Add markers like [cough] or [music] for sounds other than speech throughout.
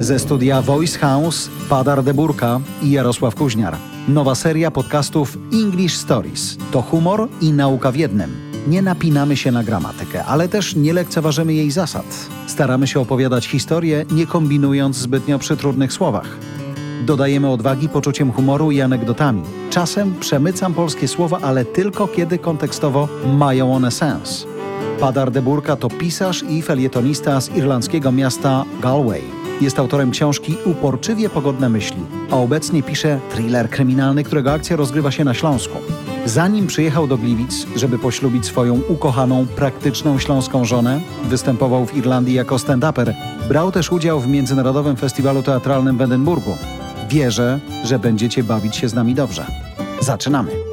Ze studia Voice House Padar Deburka i Jarosław Kuźniar. Nowa seria podcastów English Stories. To humor i nauka w jednym. Nie napinamy się na gramatykę, ale też nie lekceważymy jej zasad. Staramy się opowiadać historię, nie kombinując zbytnio przy trudnych słowach. Dodajemy odwagi poczuciem humoru i anegdotami. Czasem przemycam polskie słowa, ale tylko kiedy kontekstowo mają one sens. Padar Deburka to pisarz i felietonista z irlandzkiego miasta Galway. Jest autorem książki Uporczywie pogodne myśli, a obecnie pisze thriller kryminalny, którego akcja rozgrywa się na Śląsku. Zanim przyjechał do Gliwic, żeby poślubić swoją ukochaną, praktyczną śląską żonę, występował w Irlandii jako stand-uper. Brał też udział w Międzynarodowym Festiwalu Teatralnym w Edynburgu. Wierzę, że będziecie bawić się z nami dobrze. Zaczynamy.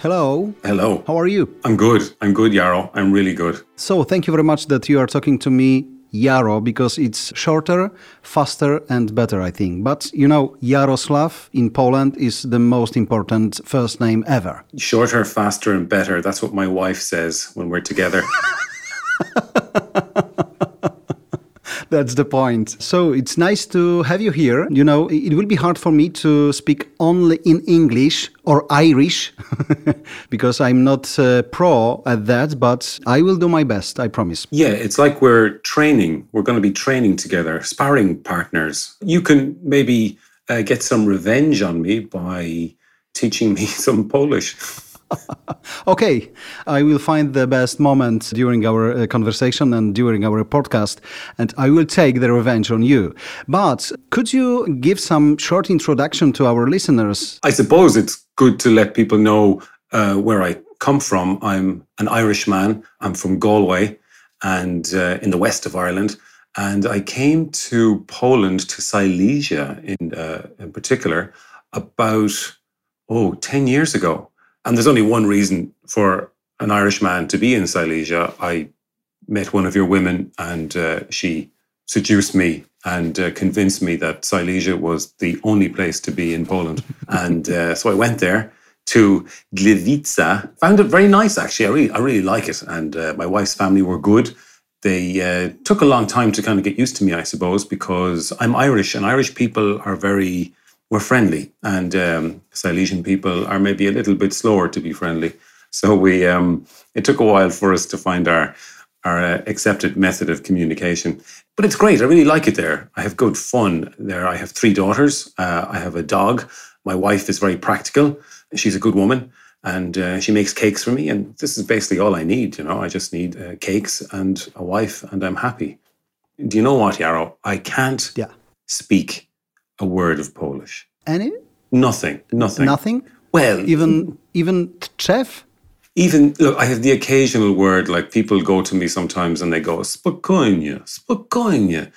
Hello. Hello. How are you? I'm good. I'm good, Yaro. I'm really good. So, thank you very much that you are talking to me, Yaro, because it's shorter, faster, and better, I think. But you know, Yaroslav in Poland is the most important first name ever. Shorter, faster, and better. That's what my wife says when we're together. [laughs] [laughs] That's the point. So it's nice to have you here. You know, it will be hard for me to speak only in English or Irish [laughs] because I'm not uh, pro at that, but I will do my best, I promise. yeah, it's like we're training. We're going to be training together, sparring partners. You can maybe uh, get some revenge on me by teaching me [laughs] some Polish. [laughs] Okay, I will find the best moment during our uh, conversation and during our podcast, and I will take the revenge on you. But could you give some short introduction to our listeners? I suppose it's good to let people know uh, where I come from. I'm an Irishman. I'm from Galway and uh, in the west of Ireland. And I came to Poland, to Silesia in, uh, in particular, about, oh, 10 years ago. And there's only one reason for an Irishman to be in Silesia. I met one of your women and uh, she seduced me and uh, convinced me that Silesia was the only place to be in Poland. [laughs] and uh, so I went there to Gliwice. Found it very nice, actually. I really, I really like it. And uh, my wife's family were good. They uh, took a long time to kind of get used to me, I suppose, because I'm Irish and Irish people are very, we're friendly. And um, Silesian people are maybe a little bit slower to be friendly. So we, um, it took a while for us to find our, our uh, accepted method of communication. But it's great. I really like it there. I have good fun there. I have three daughters. Uh, I have a dog. My wife is very practical. She's a good woman and uh, she makes cakes for me. And this is basically all I need. You know, I just need uh, cakes and a wife, and I'm happy. Do you know what, Yaro? I can't Yeah. speak a word of Polish. Any? Nothing. Nothing. Nothing? Well, Even even chef? even look, I have the occasional word like people go to me sometimes and they go spokojnie, spokojnie,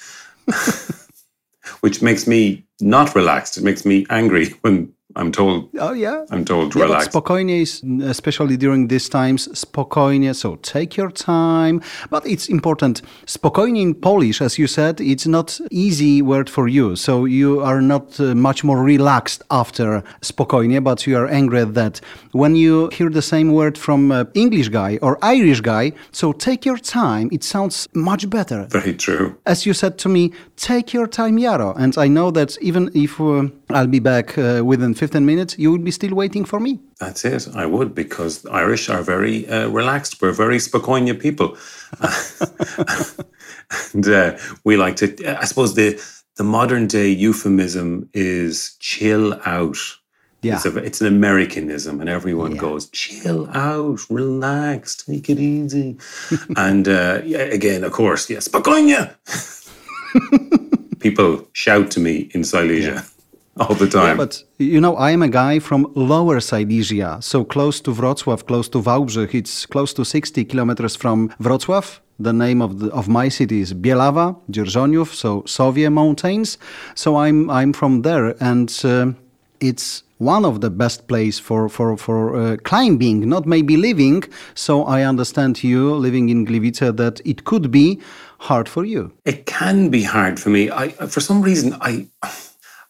[laughs] which makes me not relaxed. It makes me angry [laughs] when I'm told Oh yeah. I'm told Yeah, relax. spokojnie is, especially during these times, spokojnie, so take your time. But it's important. Spokojnie in Polish, as you said, it's not easy word for you. So you are not uh, much more relaxed after spokojnie, but you are angry at that. When you hear the same word from uh, English guy or Irish guy, so take your time, it sounds much better. Very true. As you said to me, take your time, Yaro. And I know that even if uh, I'll be back uh, within 15 minutes, you will be still waiting for me. That's it. I would because Irish are very uh, relaxed. We're very spokojnie people, [laughs] and uh, we like to. I suppose the the modern day euphemism is chill out. Yeah. It's, a, it's an Americanism, and everyone goes chill out, relax, take it easy. [laughs] and uh, yeah, again, of course, yes, spokojnie. [laughs] People shout to me in Silesia all the time. But you know, I am a guy from Lower Silesia, so close to Wrocław, close to Wałbrzych. It's close to 60 kilometers from Wrocław. The name of the, of my city is Bielawa, Dzierżoniów, so Sowie Mountains. So I'm I'm from there, and uh, it's one of the best place for for for uh, climbing, not maybe living. So I understand you living in Gliwice that it could be hard for you. It can be hard for me. I, for some reason, I,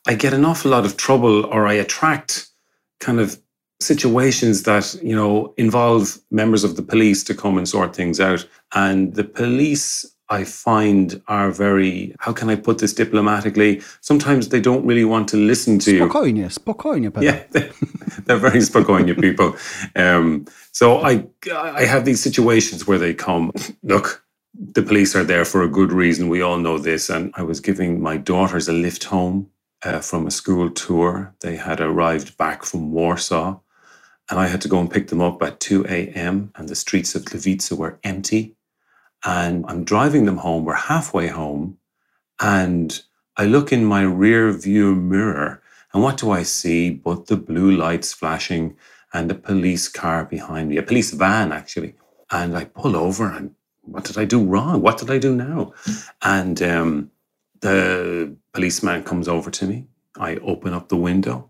I get an awful lot of trouble, or I attract kind of situations that you know involve members of the police to come and sort things out and the police I find are very, how can I put this diplomatically? Sometimes they don't really want to listen to you. Spokojnie, spokojnie. Pedro. Yeah, [laughs] they're very spokojnie people. Um, so I, I have these situations where they come, look, the police are there for a good reason. We all know this. And I was giving my daughters a lift home uh, from a school tour. They had arrived back from Warsaw. And I had to go and pick them up at 2 a.m. And the streets of Gliwice were empty and I'm driving them home. We're halfway home, and I look in my rear view mirror, and what do I see but the blue lights flashing and a police car behind me, a police van actually. And I pull over, and what did I do wrong? What did I do now? And um, the policeman comes over to me. I open up the window,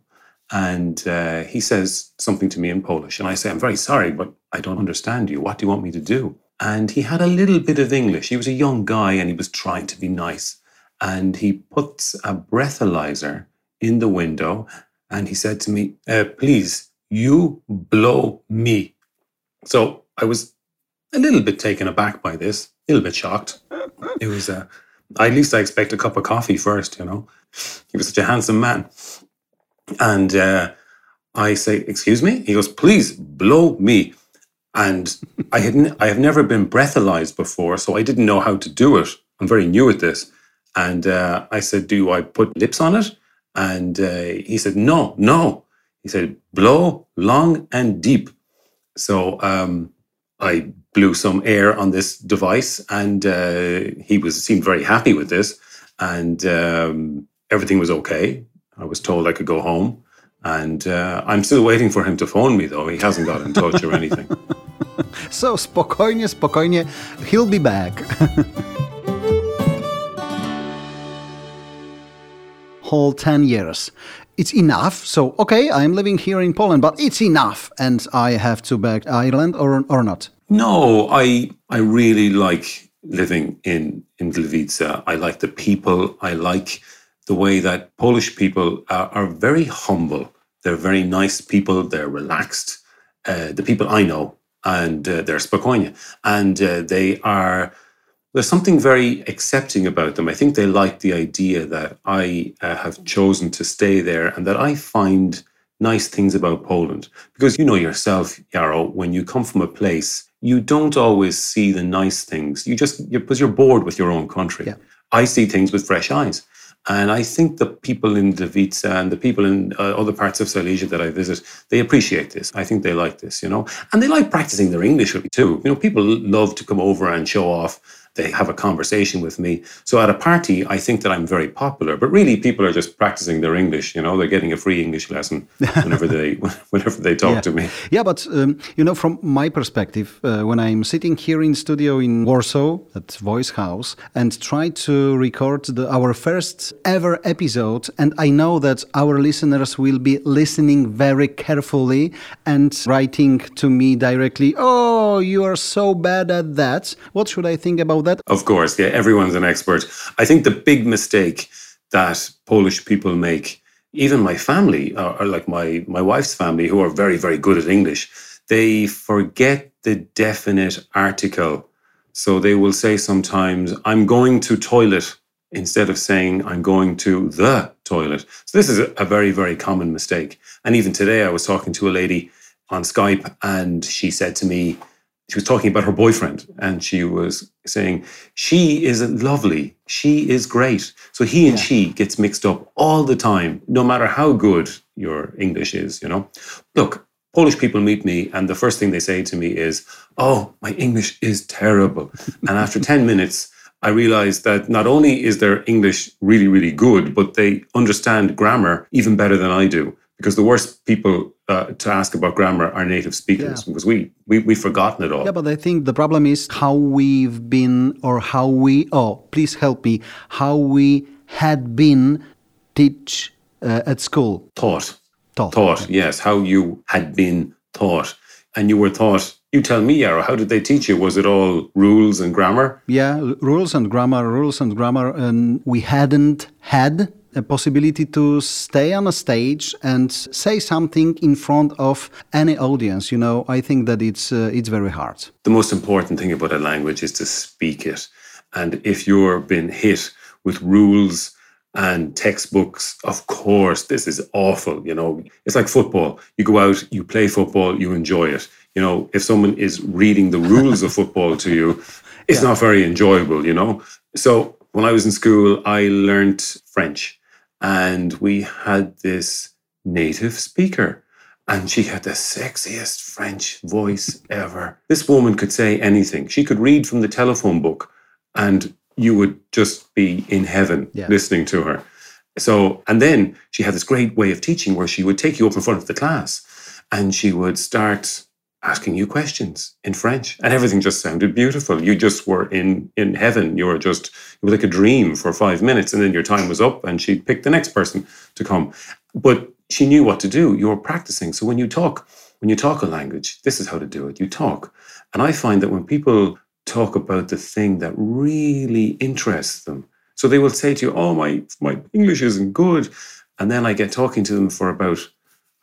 and uh, he says something to me in Polish. And I say, I'm very sorry, but I don't understand you. What do you want me to do? and he had a little bit of English. He was a young guy and he was trying to be nice. And he puts a breathalyzer in the window and he said to me, uh, Please, you blow me. So I was a little bit taken aback by this, a little bit shocked. It was, uh, at least I expect a cup of coffee first, you know. He was such a handsome man. And uh, I say, Excuse me? He goes, Please blow me. And I had n- I have never been breathalyzed before, so I didn't know how to do it. I'm very new at this. And uh, I said, Do I put lips on it? And uh, he said, No, no. He said, Blow long and deep. So um, I blew some air on this device, and uh, he was seemed very happy with this, and um, everything was okay. I was told I could go home, and uh, I'm still waiting for him to phone me, though. He hasn't got in touch or anything. [laughs] so, spokojnie, spokojnie. He'll be back. [laughs] Whole 10 years. It's enough. So, okay, I'm living here in Poland, but it's enough. And I have to back Ireland or, or not? No, I I really like living in in Gliwice. I like the people. I like the way that Polish people are, are very humble. They're very nice people. They're relaxed. Uh, the people I know, and uh, they're spokojnie, and uh, they are. There's something very accepting about them. I think they like the idea that I uh, have chosen to stay there, and that I find nice things about Poland. Because you know yourself, Yaro, when you come from a place, you don't always see the nice things. You just because you're bored with your own country. Yeah. I see things with fresh eyes. And I think the people in Gliwice and the people in uh, other parts of Silesia that I visit, they appreciate this. I think they like this, you know, and they like practicing their English with me too. You know, people love to come over and show off they have a conversation with me. So at a party, I think that I'm very popular, but really people are just practicing their English. You know, they're getting a free English lesson [laughs] whenever they [laughs] whenever they talk yeah. to me. Yeah, but um, you know, from my perspective, uh, when I'm sitting here in studio in Warsaw at Voice House and try to record the, our first ever episode, and I know that our listeners will be listening very carefully and writing to me directly, "Oh, you are so bad at that." What should I think about that? Of course, yeah, everyone's an expert. I think the big mistake that Polish people make, even my family, or, or like my my wife's family, who are very very good at English, they forget the definite article. So they will say sometimes, "I'm going to toilet." Instead of saying, I'm going to the toilet. So, this is a very, very common mistake. And even today, I was talking to a lady on Skype, and she said to me, she was talking about her boyfriend and she was saying she is lovely. She is great. So he and yeah. she gets mixed up all the time no matter how good your english is you know? Look polish people meet me and the first thing they say to me is oh my english is terrible. And after [laughs] 10 minutes I realized that not only is their English really, really good, but they understand grammar even better than I do because the worst people uh, to ask about grammar are native speakers yeah. because we, we we've forgotten it all. Yeah, but I think the problem is how we've been or how we oh please help me how we had been teach uh, at school. Taught. Taught taught yes. How you had been taught. And you were taught. You tell me Yaro how did they teach you? Was it all rules and grammar? Yeah rules and grammar rules and grammar and we hadn't had a possibility to stay on a stage and say something in front of any audience, you know, I think that it's uh, it's very hard. The most important thing about a language is to speak it. And if you're being hit with rules and textbooks, of course, this is awful. You know, it's like football. You go out, you play football, you enjoy it. You know, if someone is reading the rules of football to you, it's yeah. not very enjoyable, you know? So when I was in school, I learned French and we had this native speaker and she had the sexiest French voice ever. This woman could say anything. She could read from the telephone book and you would just be in heaven yeah. listening to her. So, and then she had this great way of teaching where she would take you up in front of the class and she would start asking you questions in French, and everything just sounded beautiful. You just were in in heaven. You were just it was like a dream for five minutes, and then your time was up, and she'd pick the next person to come. But she knew what to do. You were practicing. So when you talk, when you talk a language, this is how to do it. You talk, and I find that when people talk about the thing that really interests them, so they will say to you, "Oh, my my English isn't good," and then I get talking to them for about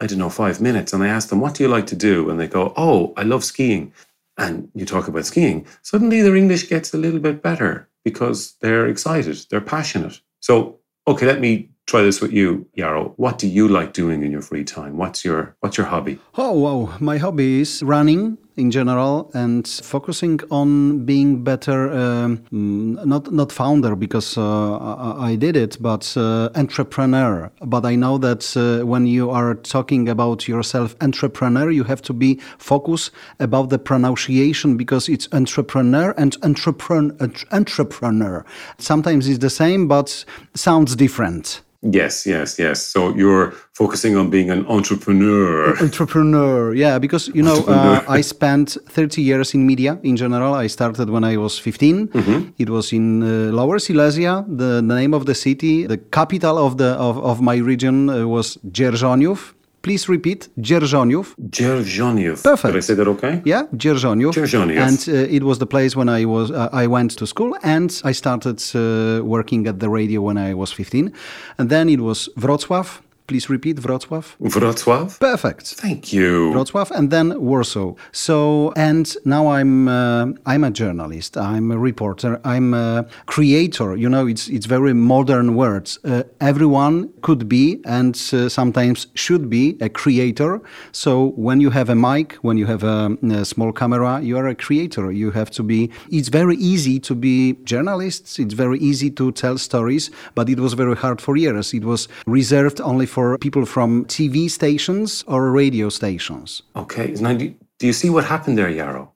I don't know, five minutes. And I ask them, what do you like to do? And they go, oh, I love skiing. And you talk about skiing. Suddenly their English gets a little bit better because they're excited, they're passionate. So, okay, let me try this with you, Yaro. What do you like doing in your free time? What's your what's your hobby? Oh wow, my hobby is running in general and focusing on being better um, not not founder because uh, I did it but uh, entrepreneur. But I know that uh, when you are talking about yourself entrepreneur you have to be focused about the pronunciation because it's entrepreneur and entrepreneur entrepreneur. Sometimes it's the same but sounds different Yes, yes, yes. So you're focusing on being an entrepreneur. Entrepreneur, yeah, because you know uh, I spent 30 years in media in general. I started when I was 15. Mm-hmm. It was in uh, Lower Silesia. The, the, name of the city, the capital of the of, of my region uh, was Dzierżoniów. Please repeat, Dzierżoniów. Dzierżoniów. Perfect. Did I say that okay? Yeah, Dzierżoniów. Dzierżoniów. And uh, it was the place when I was uh, I went to school and I started uh, working at the radio when I was 15. And then it was Wrocław, Please repeat Wrocław. Wrocław. Perfect. Thank you. Wrocław and then Warsaw. So and now I'm uh, I'm a journalist. I'm a reporter. I'm a creator. You know, it's it's very modern words. Uh, everyone could be and uh, sometimes should be a creator. So when you have a mic, when you have a, a small camera, you are a creator. You have to be. It's very easy to be journalists. It's very easy to tell stories, but it was very hard for years. It was reserved only for for people from TV stations or radio stations. Okay. Now, do you see what happened there, Yaro?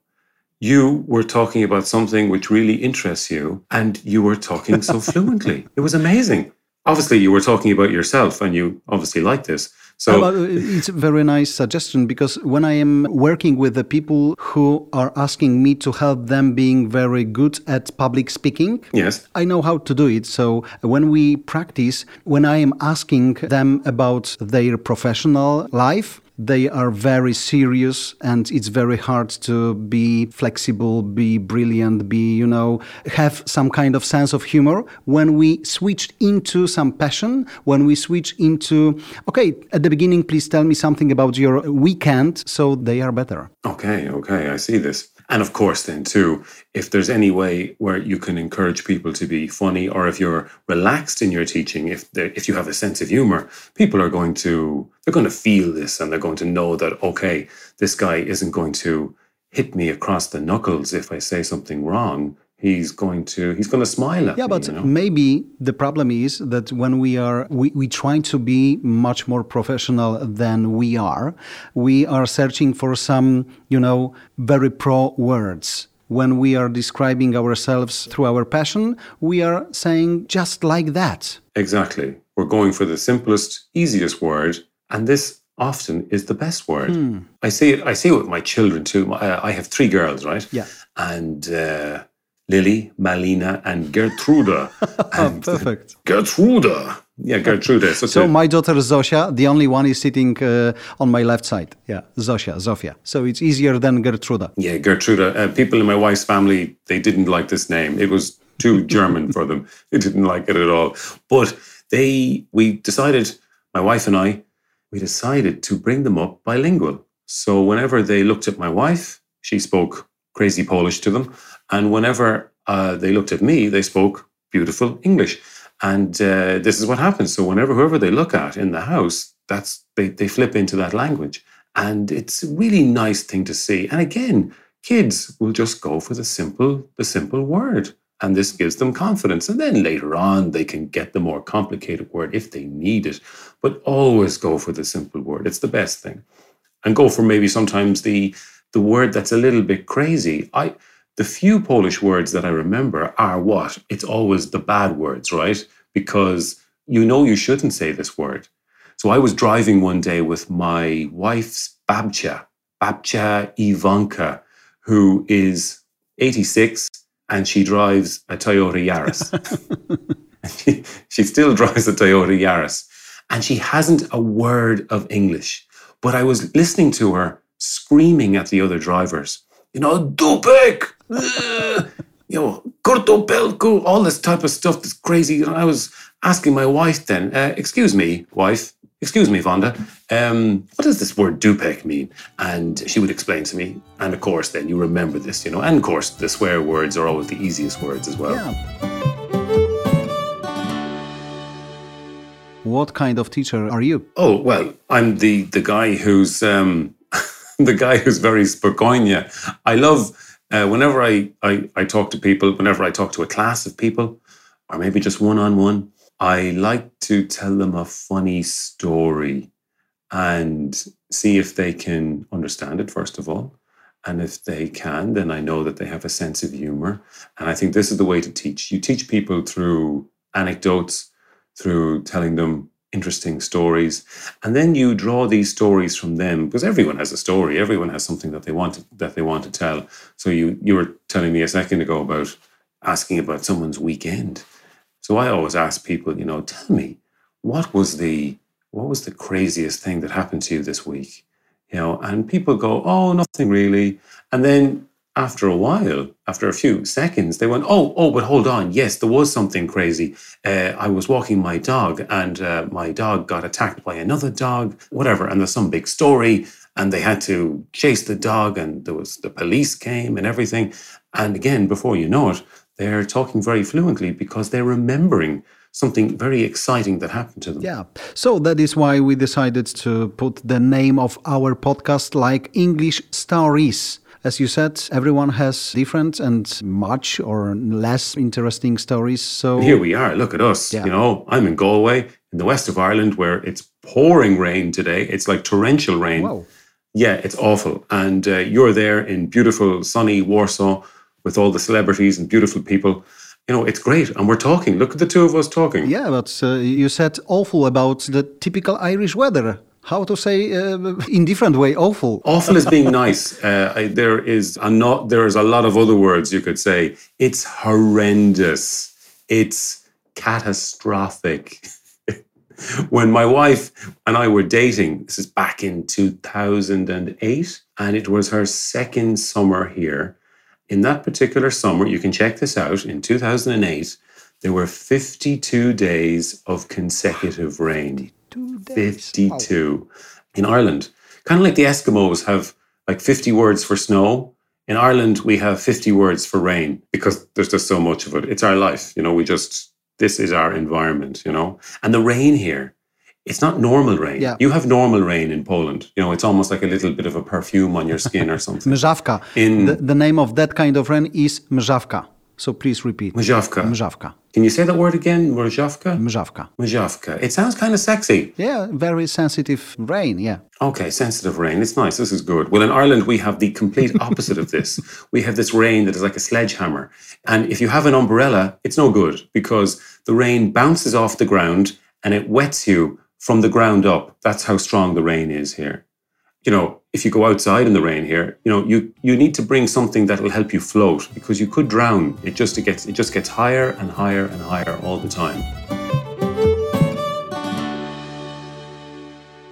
You were talking about something which really interests you, and you were talking so [laughs] fluently. It was amazing. Obviously, you were talking about yourself, and you obviously like this. So uh, it's a very nice suggestion because when I am working with the people who are asking me to help them being very good at public speaking, yes, I know how to do it. So when we practice, when I am asking them about their professional life, they are very serious and it's very hard to be flexible be brilliant be you know have some kind of sense of humor. When we switch into some passion when we switch into okay at the beginning please tell me something about your weekend so they are better. Okay okay i see this and of course, then too, if there's any way where you can encourage people to be funny, or if you're relaxed in your teaching, if if you have a sense of humor, people are going to they're going to feel this, and they're going to know that okay, this guy isn't going to hit me across the knuckles if I say something wrong he's going to he's going to smile at yeah me, but you know? maybe the problem is that when we are we, we try to be much more professional than we are. We are searching for some you know very pro words. When we are describing ourselves through our passion we are saying just like that. Exactly. We're going for the simplest easiest word and this often is the best word. Hmm. i see it i see it with my children too. I, I have three girls right? Yeah. And uh, Lily, Malina, and Gertruda. [laughs] And Perfect. Gertruda. Yeah, Gertruda. So, so my daughter Zosia, the only one is sitting uh, on my left side. Yeah, Zosia, Zofia. So it's easier than Gertruda. Yeah, Gertruda. Uh, people in my wife's family, they didn't like this name. It was too German for them. [laughs] They didn't like it at all. But they we decided, my wife and I, we decided to bring them up bilingual. So whenever they looked at my wife, she spoke crazy Polish to them, and whenever uh, they looked at me, they spoke beautiful English. And uh, this is what happens. So whenever whoever they look at in the house, that's they they flip into that language, and it's a really nice thing to see. And again, kids will just go for the simple the simple word and this gives them confidence. And then later on, they can get the more complicated word if they need it. But always go for the simple word. It's the best thing. And go for maybe sometimes the the word that's a little bit crazy. I the few Polish words that I remember are what? It's always the bad words, right? Because you know you shouldn't say this word. So I was driving one day with my wife's babcia, babcia Ivanka, who is 86 and she drives a Toyota Yaris. [laughs] [laughs] she, she still drives a Toyota Yaris. And she hasn't a word of English. But I was listening to her screaming at the other drivers, you know, Dupek, uh, you know, Kurtopelku, all this type of stuff that's crazy. And I was asking my wife then, uh, excuse me, wife, excuse me, Vonda, um, what does this word dupek mean? And she would explain to me. And of course, then you remember this, you know. And of course, the swear words are always the easiest words as well. Yeah. What kind of teacher are you? Oh well, I'm the the guy who's um, [laughs] the guy who's very spokojnie. I love uh, whenever I, I I talk to people, whenever I talk to a class of people, or maybe just one on one. I like to tell them a funny story and see if they can understand it, first of all. And if they can, then I know that they have a sense of humor. And I think this is the way to teach. You teach people through anecdotes, through telling them interesting stories. And then you draw these stories from them because everyone has a story. Everyone has something that they want to, that they want to tell. So you you were telling me a second ago about asking about someone's weekend. So I always ask people, you know, tell me what was the what was the craziest thing that happened to you this week? You know, and people go, oh, nothing really. And then after a while, after a few seconds, they went, oh, oh, but hold on. Yes, there was something crazy. Uh, I was walking my dog and uh, my dog got attacked by another dog, whatever. And there's some big story and they had to chase the dog and there was the police came and everything. And again, before you know it, they're talking very fluently because they're remembering something very exciting that happened to them. Yeah. So that is why we decided to put the name of our podcast like English Stories. As you said, everyone has different and much or less interesting stories. So here we are. Look at us. Yeah. You know, I'm in Galway, in the west of Ireland, where it's pouring rain today. It's like torrential rain. Whoa. Yeah, it's awful. And uh, you're there in beautiful, sunny Warsaw with all the celebrities and beautiful people. You know, it's great. And we're talking. Look at the two of us talking. Yeah, but uh, you said awful about the typical Irish weather. How to say uh, in different way? Awful. Awful is being nice. Uh, there is a not. There is a lot of other words you could say. It's horrendous. It's catastrophic. [laughs] when my wife and I were dating, this is back in 2008, and it was her second summer here in that particular summer, you can check this out, in 2008, there were 52 days of consecutive rain. 52. In Ireland. Kind of like the Eskimos have like 50 words for snow. In Ireland, we have 50 words for rain because there's just so much of it. It's our life. You know, we just, this is our environment, you know. And the rain here it's not normal rain. Yeah. You have normal rain in Poland. You know, it's almost like a little bit of a perfume on your skin or [laughs] something. Mżawka. In the, the, name of that kind of rain is mżawka. So please repeat. Mżawka. Mżawka. Can you say that word again? Mżawka? Mżawka. Mżawka. It sounds kind of sexy. Yeah, very sensitive rain, yeah. Okay, sensitive rain. It's nice. This is good. Well, in Ireland, we have the complete [laughs] opposite of this. We have this rain that is like a sledgehammer. And if you have an umbrella, it's no good because the rain bounces off the ground and it wets you from the ground up. That's how strong the rain is here. You know, if you go outside in the rain here, you know, you you need to bring something that will help you float because you could drown. It just it gets it just gets higher and higher and higher all the time.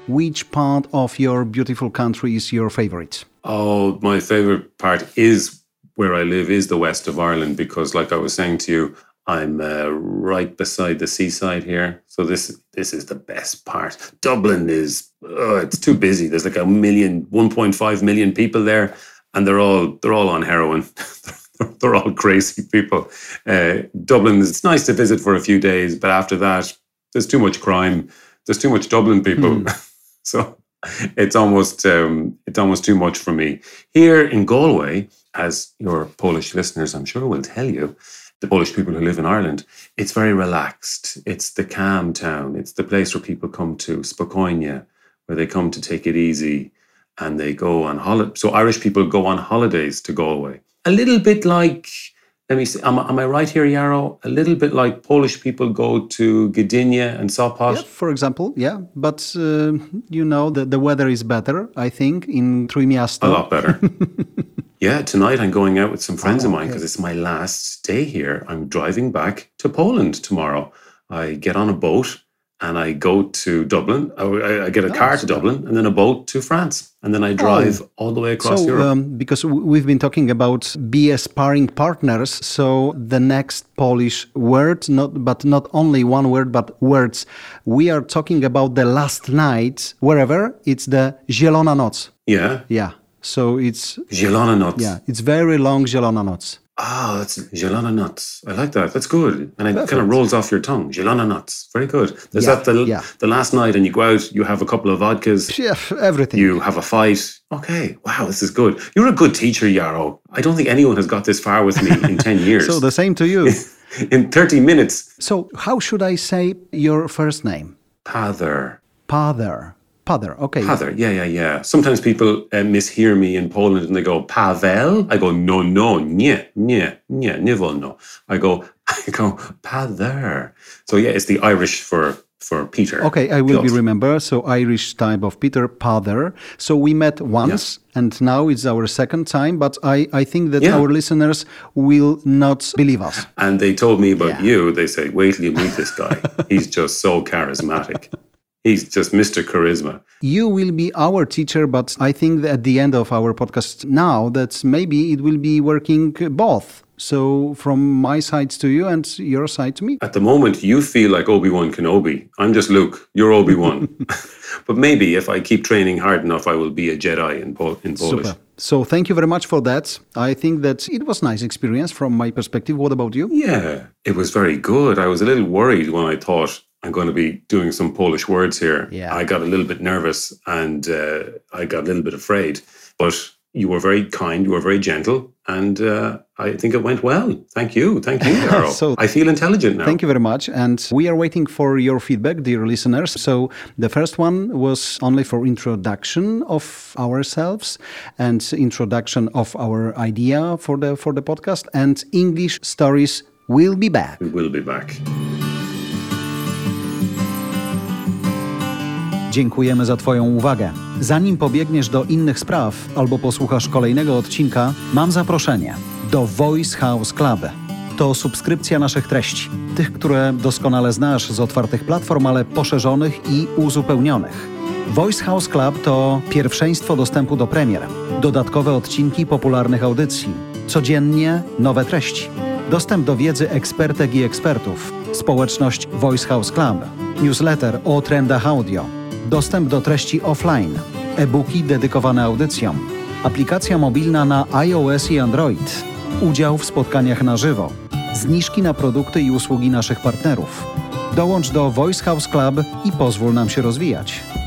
Which part of your beautiful country is your favorite? Oh, my favorite part is where I live is the west of Ireland because like I was saying to you, I'm uh, right beside the seaside here, so this this is the best part. Dublin is oh, it's too busy. There's like a million, 1.5 million people there, and they're all they're all on heroin. [laughs] they're all crazy people. Uh, Dublin is nice to visit for a few days, but after that, there's too much crime. There's too much Dublin people, mm. [laughs] so it's almost um, it's almost too much for me. Here in Galway, as your Polish listeners, I'm sure, will tell you, the Polish people who live in Ireland, it's very relaxed. It's the calm town. It's the place where people come to, Spokojnia, where they come to take it easy and they go on holiday. So Irish people go on holidays to Galway. A little bit like, let me see, am, am I right here, Yaro? A little bit like Polish people go to Gdynia and Sopot. Yeah, for example, yeah. But, uh, you know, the, the weather is better, I think, in Trójmiasto. A lot better. [laughs] Yeah, tonight I'm going out with some friends oh, of mine because it's my last day here. I'm driving back to Poland tomorrow. I get on a boat and I go to Dublin. I, I get a oh, car to Dublin and then a boat to France. And then I drive oh. all the way across so, Europe. Um, because we've been talking about be aspiring partners. So the next Polish word, not but not only one word, but words. We are talking about the last night, wherever, it's the Zielona Noc. Yeah. Yeah. So it's Zielona nuts. Yeah, it's very long Zielona nuts. Ah, that's Zielona nuts. I like that. That's good. And it Perfect. kind of rolls off your tongue. Zielona nuts. Very good. Is yeah, that the, yeah. the last night and you go out, you have a couple of vodkas. Yeah, everything. You have a fight. Okay. Wow, this is good. You're a good teacher, Yaro. I don't think anyone has got this far with me in 10 [laughs] years. so the same to you. [laughs] in 30 minutes. So how should I say your first name? Peadar. Peadar. Peadar, okay. Peadar, yeah, yeah, yeah. Sometimes people uh, mishear me in Poland and they go, Pavel? I go, no, no, nie, nie, nie, nie wolno. I go, [laughs] I go, Peadar. So yeah, it's the Irish for for Peter. Okay, I will be remember. So Irish type of Peter Peadar. So we met once yeah. and now it's our second time, but I, I think that yeah. our listeners will not believe us. And they told me about yeah. you. They say, wait till you meet this guy. [laughs] He's just so charismatic. He's just Mr. Charisma. You will be our teacher, but I think that at the end of our podcast now that maybe it will be working both. So from my side to you and your side to me. At the moment, you feel like Obi Wan Kenobi. I'm just Luke. You're Obi Wan. [laughs] but maybe if I keep training hard enough, I will be a Jedi in, Pol- in Polish. Super. So thank you very much for that. I think that it was nice experience from my perspective. What about you? Yeah, it was very good. I was a little worried when I thought I'm going to be doing some Polish words here. Yeah. I got a little bit nervous and uh, I got a little bit afraid, but you were very kind, you were very gentle, and uh, I think it went well. Thank you. Thank you, [laughs] Carol. so, I feel intelligent now. Thank you very much. And we are waiting for your feedback, dear listeners. So the first one was only for introduction of ourselves and introduction of our idea for the for the podcast. And English stories will be back. We will be back. Dziękujemy za Twoją uwagę. Zanim pobiegniesz do innych spraw albo posłuchasz kolejnego odcinka, mam zaproszenie do Voice House Club. To subskrypcja naszych treści, tych, które doskonale znasz z otwartych platform, ale poszerzonych i uzupełnionych. Voice House Club to pierwszeństwo dostępu do premier, dodatkowe odcinki popularnych audycji, codziennie nowe treści, dostęp do wiedzy ekspertek i ekspertów, społeczność Voice House Club, newsletter o trendach audio dostęp do treści offline, e-booki dedykowane audycjom, aplikacja mobilna na iOS i Android, udział w spotkaniach na żywo, zniżki na produkty i usługi naszych partnerów. Dołącz do Voice House Club i pozwól nam się rozwijać.